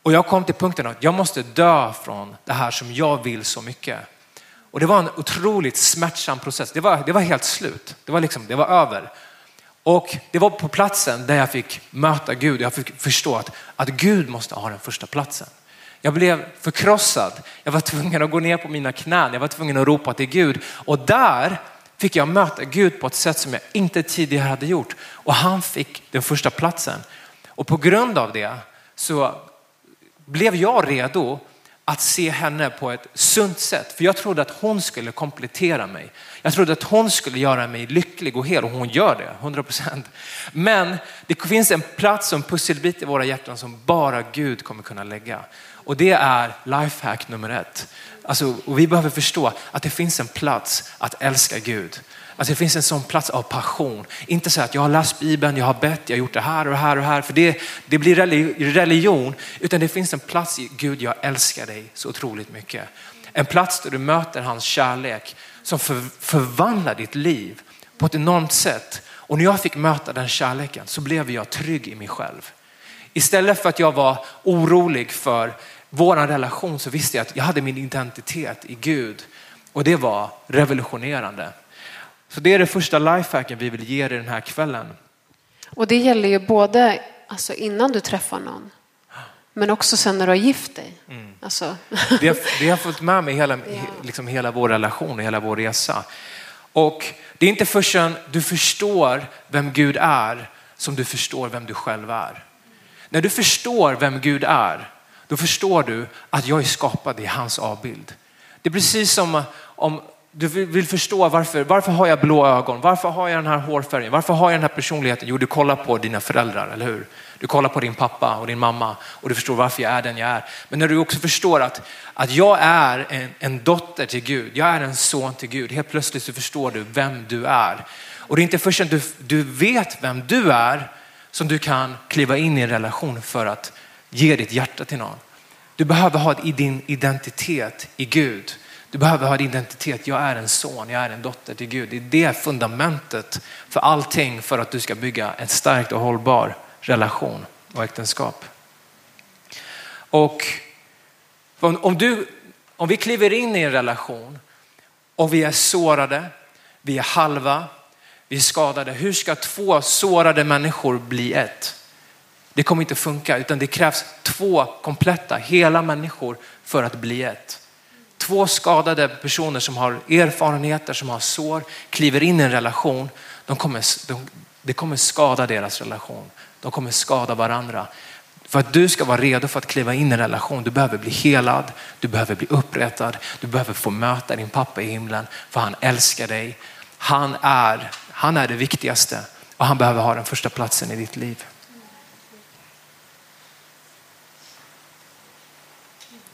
Och jag kom till punkten att jag måste dö från det här som jag vill så mycket. Och det var en otroligt smärtsam process. Det var, det var helt slut. Det var, liksom, det var över. Och det var på platsen där jag fick möta Gud. Jag fick förstå att, att Gud måste ha den första platsen. Jag blev förkrossad. Jag var tvungen att gå ner på mina knän. Jag var tvungen att ropa till Gud. Och där fick jag möta Gud på ett sätt som jag inte tidigare hade gjort. Och han fick den första platsen. Och på grund av det så blev jag redo att se henne på ett sunt sätt. För jag trodde att hon skulle komplettera mig. Jag trodde att hon skulle göra mig lycklig och hel och hon gör det, 100 procent. Men det finns en plats och en pusselbit i våra hjärtan som bara Gud kommer kunna lägga. Och det är lifehack nummer ett. Alltså, och vi behöver förstå att det finns en plats att älska Gud. Alltså det finns en sån plats av passion. Inte så att jag har läst Bibeln, jag har bett, jag har gjort det här och det här och det här. För det, det blir religion. Utan det finns en plats i Gud, jag älskar dig så otroligt mycket. En plats där du möter hans kärlek som för, förvandlar ditt liv på ett enormt sätt. Och när jag fick möta den kärleken så blev jag trygg i mig själv. Istället för att jag var orolig för vår relation så visste jag att jag hade min identitet i Gud. Och det var revolutionerande. Så det är det första lifehacken vi vill ge dig den här kvällen. Och det gäller ju både alltså innan du träffar någon, men också sen när du har gift dig. Mm. Alltså, Det har, det har följt med mig hela, liksom hela vår relation och hela vår resa. Och det är inte förrän du förstår vem Gud är som du förstår vem du själv är. När du förstår vem Gud är, då förstår du att jag är skapad i hans avbild. Det är precis som om du vill förstå varför, varför har jag blå ögon? Varför har jag den här hårfärgen? Varför har jag den här personligheten? Jo, du kollar på dina föräldrar, eller hur? Du kollar på din pappa och din mamma och du förstår varför jag är den jag är. Men när du också förstår att, att jag är en, en dotter till Gud, jag är en son till Gud, helt plötsligt så förstår du vem du är. Och det är inte först du, du vet vem du är som du kan kliva in i en relation för att ge ditt hjärta till någon. Du behöver ha din identitet i Gud. Du behöver ha din identitet, jag är en son, jag är en dotter till Gud. Det är det fundamentet för allting för att du ska bygga en starkt och hållbar relation och äktenskap. Och om, om, du, om vi kliver in i en relation och vi är sårade, vi är halva, vi är skadade. Hur ska två sårade människor bli ett? Det kommer inte funka utan det krävs två kompletta, hela människor för att bli ett. Två skadade personer som har erfarenheter, som har sår, kliver in i en relation. De kommer, de, det kommer skada deras relation. De kommer skada varandra. För att du ska vara redo för att kliva in i en relation, du behöver bli helad, du behöver bli upprättad, du behöver få möta din pappa i himlen för han älskar dig. Han är, han är det viktigaste och han behöver ha den första platsen i ditt liv.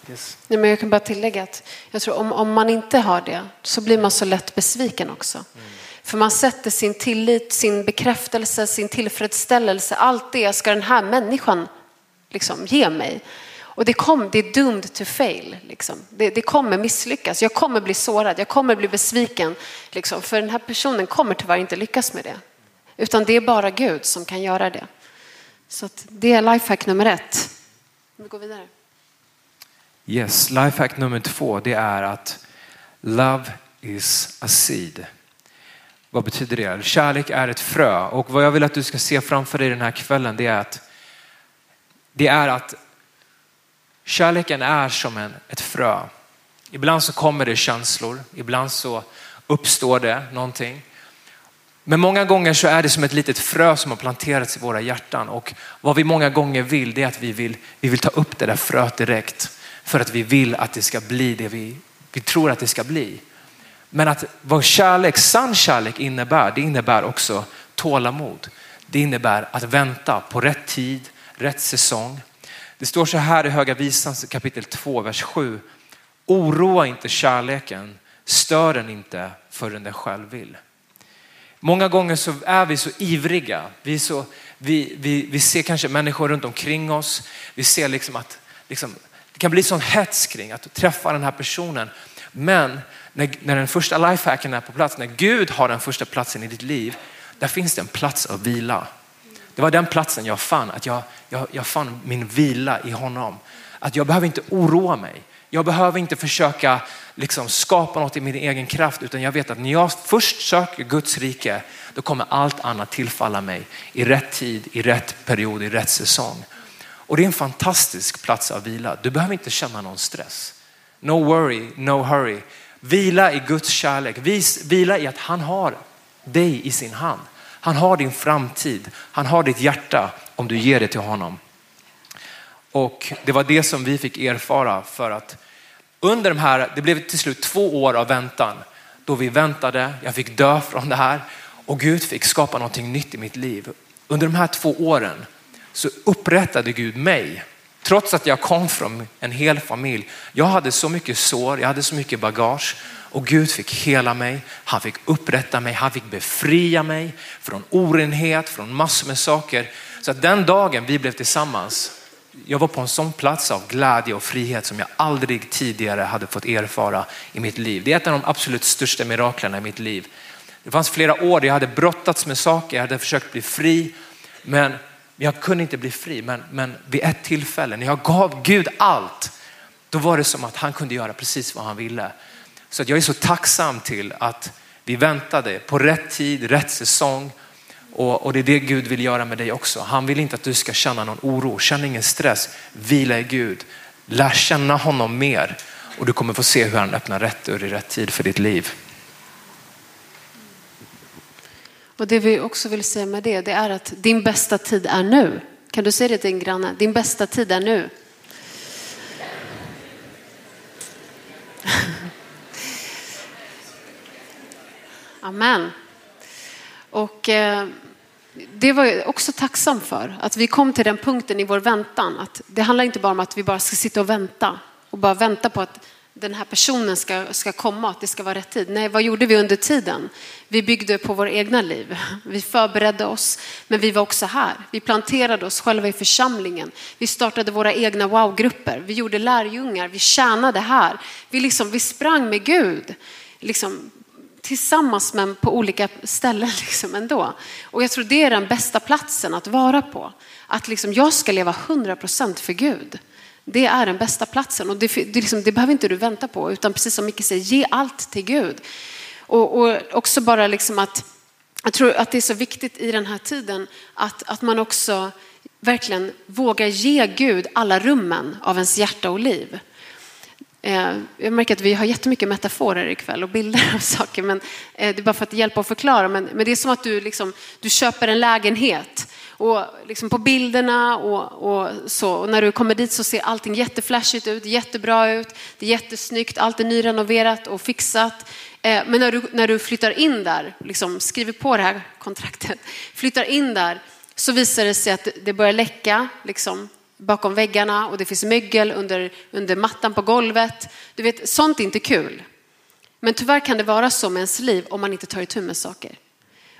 Yes. Nej, men jag kan bara tillägga att jag tror om, om man inte har det så blir man så lätt besviken också. För man sätter sin tillit, sin bekräftelse, sin tillfredsställelse, allt det ska den här människan liksom ge mig. Och det, kom, det är doomed to fail. Liksom. Det, det, kommer misslyckas. Jag kommer bli sårad, jag kommer bli besviken. Liksom. För den här personen kommer tyvärr inte lyckas med det. Utan det är bara Gud som kan göra det. Så det är lifehack nummer ett. Vi går vidare. Yes, lifehack nummer två det är att love is a seed. Vad betyder det? Kärlek är ett frö och vad jag vill att du ska se framför dig den här kvällen det är att det är att kärleken är som en, ett frö. Ibland så kommer det känslor, ibland så uppstår det någonting. Men många gånger så är det som ett litet frö som har planterats i våra hjärtan och vad vi många gånger vill det är att vi vill, vi vill ta upp det där fröet direkt för att vi vill att det ska bli det vi, vi tror att det ska bli. Men att vad kärlek, sann kärlek innebär, det innebär också tålamod. Det innebär att vänta på rätt tid, rätt säsong. Det står så här i Höga Visan kapitel 2, vers 7. Oroa inte kärleken, stör den inte förrän den själv vill. Många gånger så är vi så ivriga. Vi, så, vi, vi, vi ser kanske människor runt omkring oss. Vi ser liksom att liksom, det kan bli sån hets kring att träffa den här personen. Men när, när den första lifehacken är på plats, när Gud har den första platsen i ditt liv, där finns det en plats att vila. Det var den platsen jag fann, att jag, jag, jag fann min vila i honom. Att jag behöver inte oroa mig. Jag behöver inte försöka liksom skapa något i min egen kraft utan jag vet att när jag först söker Guds rike då kommer allt annat tillfalla mig i rätt tid, i rätt period, i rätt säsong. Och det är en fantastisk plats av vila. Du behöver inte känna någon stress. No worry, no hurry. Vila i Guds kärlek. Vila i att han har dig i sin hand. Han har din framtid. Han har ditt hjärta om du ger det till honom. Och det var det som vi fick erfara för att under de här, det blev till slut två år av väntan då vi väntade, jag fick dö från det här och Gud fick skapa någonting nytt i mitt liv. Under de här två åren så upprättade Gud mig. Trots att jag kom från en hel familj. Jag hade så mycket sår, jag hade så mycket bagage och Gud fick hela mig. Han fick upprätta mig, han fick befria mig från orenhet, från massor med saker. Så att den dagen vi blev tillsammans, jag var på en sån plats av glädje och frihet som jag aldrig tidigare hade fått erfara i mitt liv. Det är ett av de absolut största miraklerna i mitt liv. Det fanns flera år där jag hade brottats med saker, jag hade försökt bli fri, men jag kunde inte bli fri. Men, men vid ett tillfälle när jag gav Gud allt, då var det som att han kunde göra precis vad han ville. Så att jag är så tacksam till att vi väntade på rätt tid, rätt säsong och, och, det är det Gud vill göra med dig också. Han vill inte att du ska känna någon oro, känn ingen stress, vila i Gud. Lär känna honom mer och du kommer få se hur han öppnar rätt dörr i rätt tid för ditt liv. Och det vi också vill säga med det, det är att din bästa tid är nu. Kan du säga det till din granne? Din bästa tid är nu. Amen. Och eh, det var jag också tacksam för, att vi kom till den punkten i vår väntan. Att det handlar inte bara om att vi bara ska sitta och vänta och bara vänta på att den här personen ska, ska komma, att det ska vara rätt tid. Nej, vad gjorde vi under tiden? Vi byggde på våra egna liv. Vi förberedde oss, men vi var också här. Vi planterade oss själva i församlingen. Vi startade våra egna wow-grupper. Vi gjorde lärjungar. Vi tjänade här. Vi, liksom, vi sprang med Gud. Liksom, tillsammans men på olika ställen liksom ändå. Och jag tror det är den bästa platsen att vara på. Att liksom jag ska leva 100% för Gud. Det är den bästa platsen och det, det, liksom, det, behöver inte du vänta på utan precis som Micke säger, ge allt till Gud. Och, och också bara liksom att, jag tror att det är så viktigt i den här tiden att, att man också verkligen vågar ge Gud alla rummen av ens hjärta och liv. Eh, jag märker att vi har jättemycket metaforer ikväll och bilder av saker, men eh, det är bara för att hjälpa att förklara. Men, men det är som att du, liksom, du köper en lägenhet och liksom på bilderna och, och, så. Och när du kommer dit så ser allting jätteflashigt ut, jättebra ut, det är jättesnyggt, allt är nyrenoverat och fixat. Eh, men när du, när du flyttar in där, liksom skriver på det här kontraktet, flyttar in där så visar det sig att det börjar läcka, liksom, bakom väggarna och det finns mögel under, under mattan på golvet. Du vet, sånt är inte kul. Men tyvärr kan det vara så med ens liv om man inte tar itu med saker.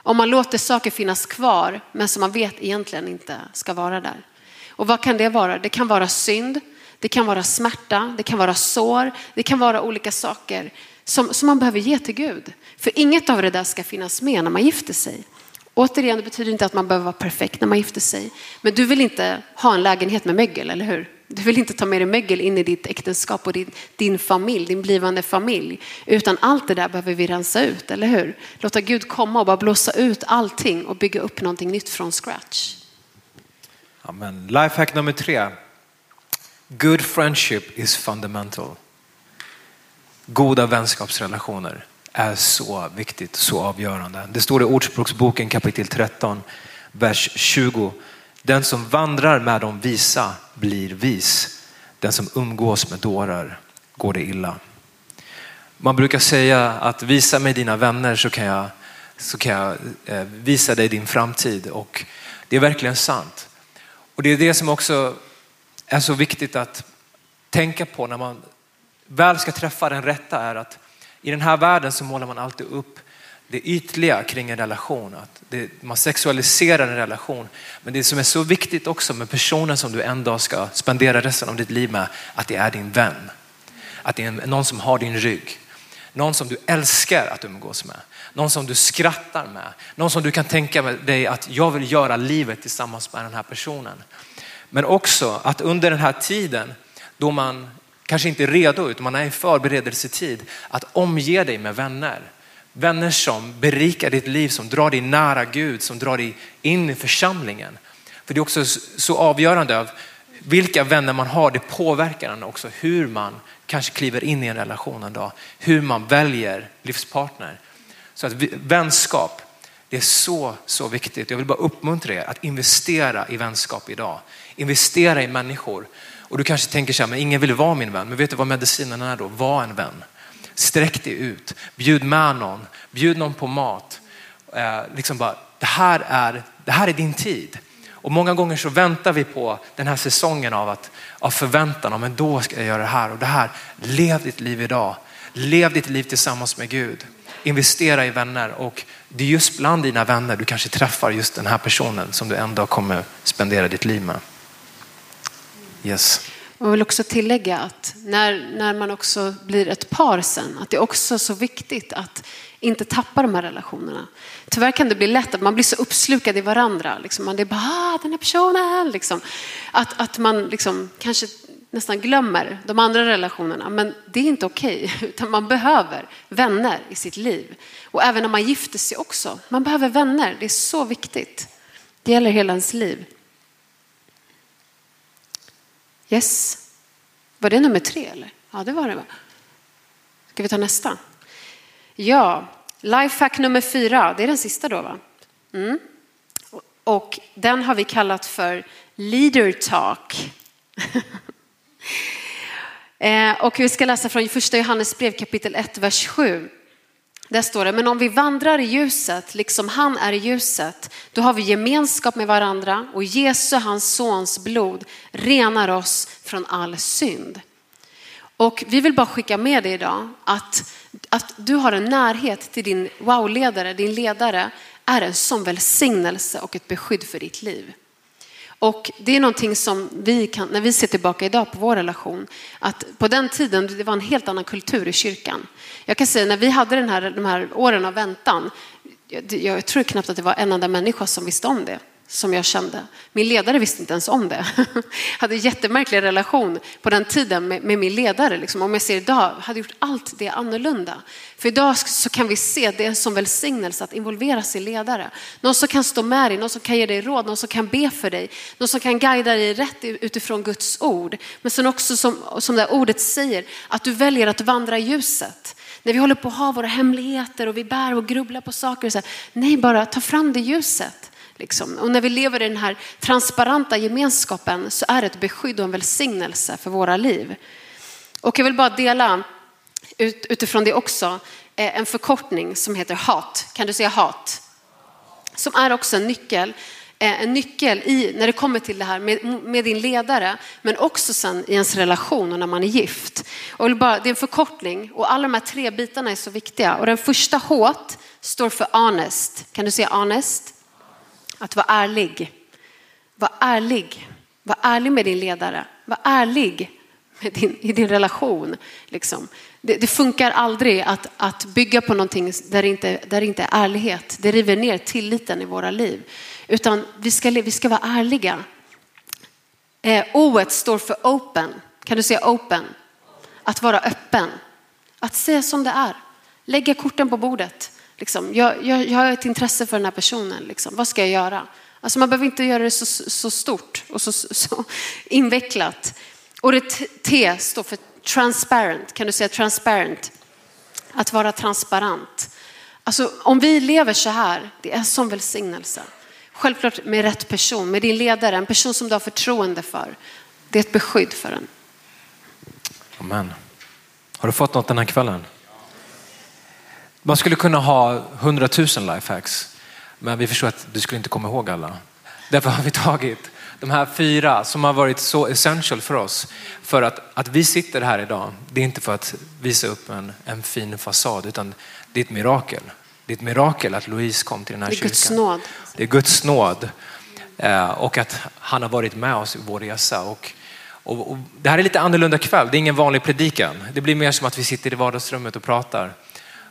Om man låter saker finnas kvar men som man vet egentligen inte ska vara där. Och vad kan det vara? Det kan vara synd, det kan vara smärta, det kan vara sår, det kan vara olika saker som, som man behöver ge till Gud. För inget av det där ska finnas med när man gifter sig. Återigen, det betyder inte att man behöver vara perfekt när man gifter sig. Men du vill inte ha en lägenhet med mögel, eller hur? Du vill inte ta med dig mögel in i ditt äktenskap och din, din familj, din blivande familj. Utan allt det där behöver vi rensa ut, eller hur? Låta Gud komma och bara blåsa ut allting och bygga upp någonting nytt från scratch. Amen. Lifehack nummer tre. Good friendship is fundamental. Goda vänskapsrelationer är så viktigt, så avgörande. Det står i Ordspråksboken kapitel 13, vers 20. Den som vandrar med de visa blir vis. Den som umgås med dårar går det illa. Man brukar säga att visa mig dina vänner så kan jag, så kan jag eh, visa dig din framtid och det är verkligen sant. Och det är det som också är så viktigt att tänka på när man väl ska träffa den rätta är att i den här världen så målar man alltid upp det ytliga kring en relation. Att det, man sexualiserar en relation. Men det som är så viktigt också med personen som du en dag ska spendera resten av ditt liv med, att det är din vän. Att det är någon som har din rygg. Någon som du älskar att umgås med. Någon som du skrattar med. Någon som du kan tänka dig att jag vill göra livet tillsammans med den här personen. Men också att under den här tiden då man kanske inte är redo utan man är i förberedelsetid, att omge dig med vänner. Vänner som berikar ditt liv, som drar dig nära Gud, som drar dig in i församlingen. För det är också så avgörande av vilka vänner man har, det påverkar en också hur man kanske kliver in i en relation en dag, hur man väljer livspartner. Så att vänskap, det är så, så viktigt. Jag vill bara uppmuntra er att investera i vänskap idag. Investera i människor och du kanske tänker så här, men ingen vill vara min vän. Men vet du vad medicinen är då? Var en vän. Sträck dig ut, bjud med någon, bjud någon på mat. Eh, liksom bara, det, här är, det här är din tid. Och många gånger så väntar vi på den här säsongen av, att, av förväntan, men då ska jag göra det här och det här. Lev ditt liv idag. Lev ditt liv tillsammans med Gud. Investera i vänner och det är just bland dina vänner du kanske träffar just den här personen som du en dag kommer spendera ditt liv med. Yes. Jag vill också tillägga att när, när man också blir ett par sen, att det är också så viktigt att inte tappa de här relationerna. Tyvärr kan det bli lätt att man blir så uppslukad i varandra. Liksom. Man är bara, ah, den här personen. Liksom. Att, att man liksom, kanske nästan glömmer de andra relationerna. Men det är inte okej, okay, utan man behöver vänner i sitt liv. Och även när man gifter sig också. Man behöver vänner, det är så viktigt. Det gäller hela ens liv. Yes. Var det nummer tre eller? Ja, det var det va? Ska vi ta nästa? Ja, lifehack nummer fyra, det är den sista då va? Mm. Och den har vi kallat för leader talk. Eh, och vi ska läsa från första Johannes brev kapitel 1, vers 7. Där står det, men om vi vandrar i ljuset, liksom han är i ljuset, då har vi gemenskap med varandra och Jesu, hans sons blod, renar oss från all synd. Och vi vill bara skicka med dig idag att, att du har en närhet till din wow-ledare, din ledare, är en sån välsignelse och ett beskydd för ditt liv. Och det är någonting som vi kan, när vi ser tillbaka idag på vår relation, att på den tiden det var en helt annan kultur i kyrkan. Jag kan säga när vi hade den här, de här åren av väntan, jag, jag tror knappt att det var en enda människa som visste om det som jag kände. Min ledare visste inte ens om det. Jag hade en jättemärklig relation på den tiden med, med min ledare. Liksom. Om jag ser idag, hade gjort allt det annorlunda. För idag så kan vi se det som välsignelse att involveras i ledare. Någon som kan stå med dig, någon som kan ge dig råd, någon som kan be för dig, någon som kan guida dig rätt utifrån Guds ord. Men sen också som, som det ordet säger, att du väljer att vandra i ljuset. När vi håller på att ha våra hemligheter och vi bär och grubblar på saker. Så här, nej, bara ta fram det ljuset. Liksom. Och när vi lever i den här transparenta gemenskapen så är det ett beskydd och en välsignelse för våra liv. Och jag vill bara dela ut, utifrån det också eh, en förkortning som heter HAT. Kan du säga HAT? Som är också en nyckel eh, en nyckel i, när det kommer till det här med, med, din ledare, men också sen i ens relation och när man är gift. Och bara, det är en förkortning och alla de här tre bitarna är så viktiga. Och den första H står för honest. Kan du säga honest? Att vara ärlig. Var ärlig. Var ärlig med din ledare. Var ärlig i din, i din relation. Liksom. Det, det, funkar aldrig att, att bygga på någonting där det, inte, där det inte är ärlighet. Det river ner tilliten i våra liv. Utan vi ska, vi ska vara ärliga. Eh, O står för open. Kan du säga open? Att vara öppen. Att se som det är. Lägga korten på bordet. Liksom, jag, jag, jag har ett intresse för den här personen. Liksom. Vad ska jag göra? Alltså man behöver inte göra det så, så stort och så, så invecklat. Ordet T står för transparent. Kan du säga transparent? Att vara transparent. Alltså om vi lever så här, det är som välsignelse. Självklart med rätt person, med din ledare, en person som du har förtroende för. Det är ett beskydd för en. Amen. Har du fått något den här kvällen? Man skulle kunna ha hundratusen lifehacks, men vi förstår att du skulle inte komma ihåg alla. Därför har vi tagit de här fyra som har varit så essential för oss. För att, att vi sitter här idag, det är inte för att visa upp en, en fin fasad, utan det är ett mirakel. Det är ett mirakel att Louise kom till den här kyrkan. Det är Guds nåd. Det är Guds nåd. Eh, och att han har varit med oss i vår resa. Och, och, och, det här är lite annorlunda kväll, det är ingen vanlig predikan. Det blir mer som att vi sitter i vardagsrummet och pratar.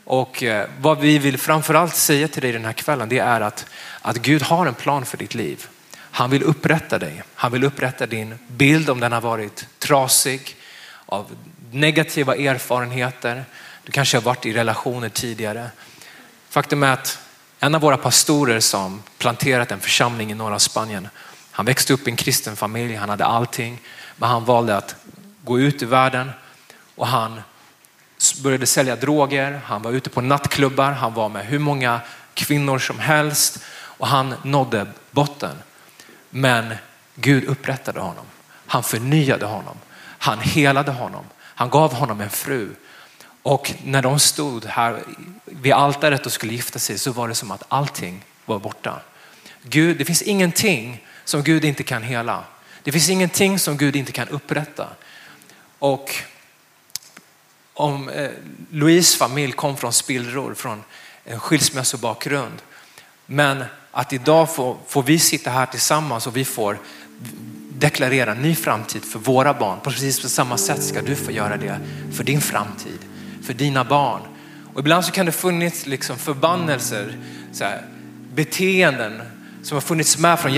Och eh, vad vi vill framförallt säga till dig den här kvällen, det är att, att Gud har en plan för ditt liv. Han vill upprätta dig. Han vill upprätta din bild om den har varit trasig, av negativa erfarenheter. Du kanske har varit i relationer tidigare. Faktum är att en av våra pastorer som planterat en församling i norra Spanien, han växte upp i en kristen familj, han hade allting, men han valde att gå ut i världen och han började sälja droger, han var ute på nattklubbar, han var med hur många kvinnor som helst och han nådde botten. Men Gud upprättade honom. Han förnyade honom. Han helade honom. Han gav honom en fru. Och när de stod här vid altaret och skulle gifta sig så var det som att allting var borta. Gud, det finns ingenting som Gud inte kan hela. Det finns ingenting som Gud inte kan upprätta. Och om eh, Louise familj kom från spillror, från en skilsmässobakgrund. Men att idag får, får vi sitta här tillsammans och vi får deklarera en ny framtid för våra barn. På precis på samma sätt ska du få göra det för din framtid, för dina barn. Och ibland så kan det funnits liksom förbannelser, så här, beteenden som har funnits med från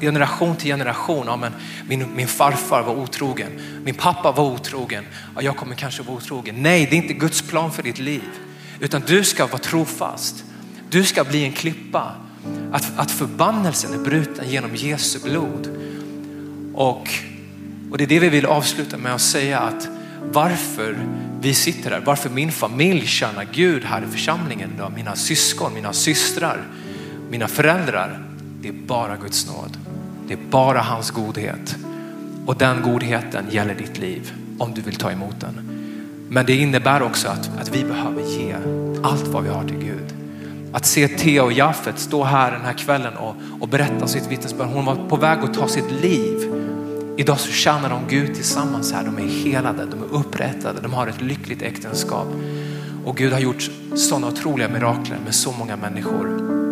generation till generation. Ja, men min, min farfar var otrogen, min pappa var otrogen, ja, jag kommer kanske vara otrogen. Nej, det är inte Guds plan för ditt liv, utan du ska vara trofast. Du ska bli en klippa. Att, att förbannelsen är bruten genom Jesu blod. Och, och det är det vi vill avsluta med att säga att varför vi sitter här, varför min familj tjänar Gud här i församlingen idag, mina syskon, mina systrar, mina föräldrar. Det är bara Guds nåd. Det är bara hans godhet. Och den godheten gäller ditt liv om du vill ta emot den. Men det innebär också att, att vi behöver ge allt vad vi har till Gud. Att se Thea och Jaffet stå här den här kvällen och, och berätta sitt vittnesbörd. Hon var på väg att ta sitt liv. Idag så tjänar de Gud tillsammans här. De är helade, de är upprättade, de har ett lyckligt äktenskap. Och Gud har gjort sådana otroliga mirakler med så många människor.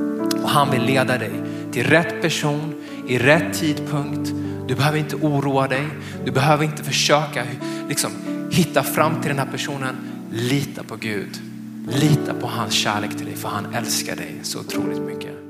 Och han vill leda dig till rätt person i rätt tidpunkt. Du behöver inte oroa dig. Du behöver inte försöka liksom, hitta fram till den här personen. Lita på Gud. Lita på hans kärlek till dig för han älskar dig så otroligt mycket.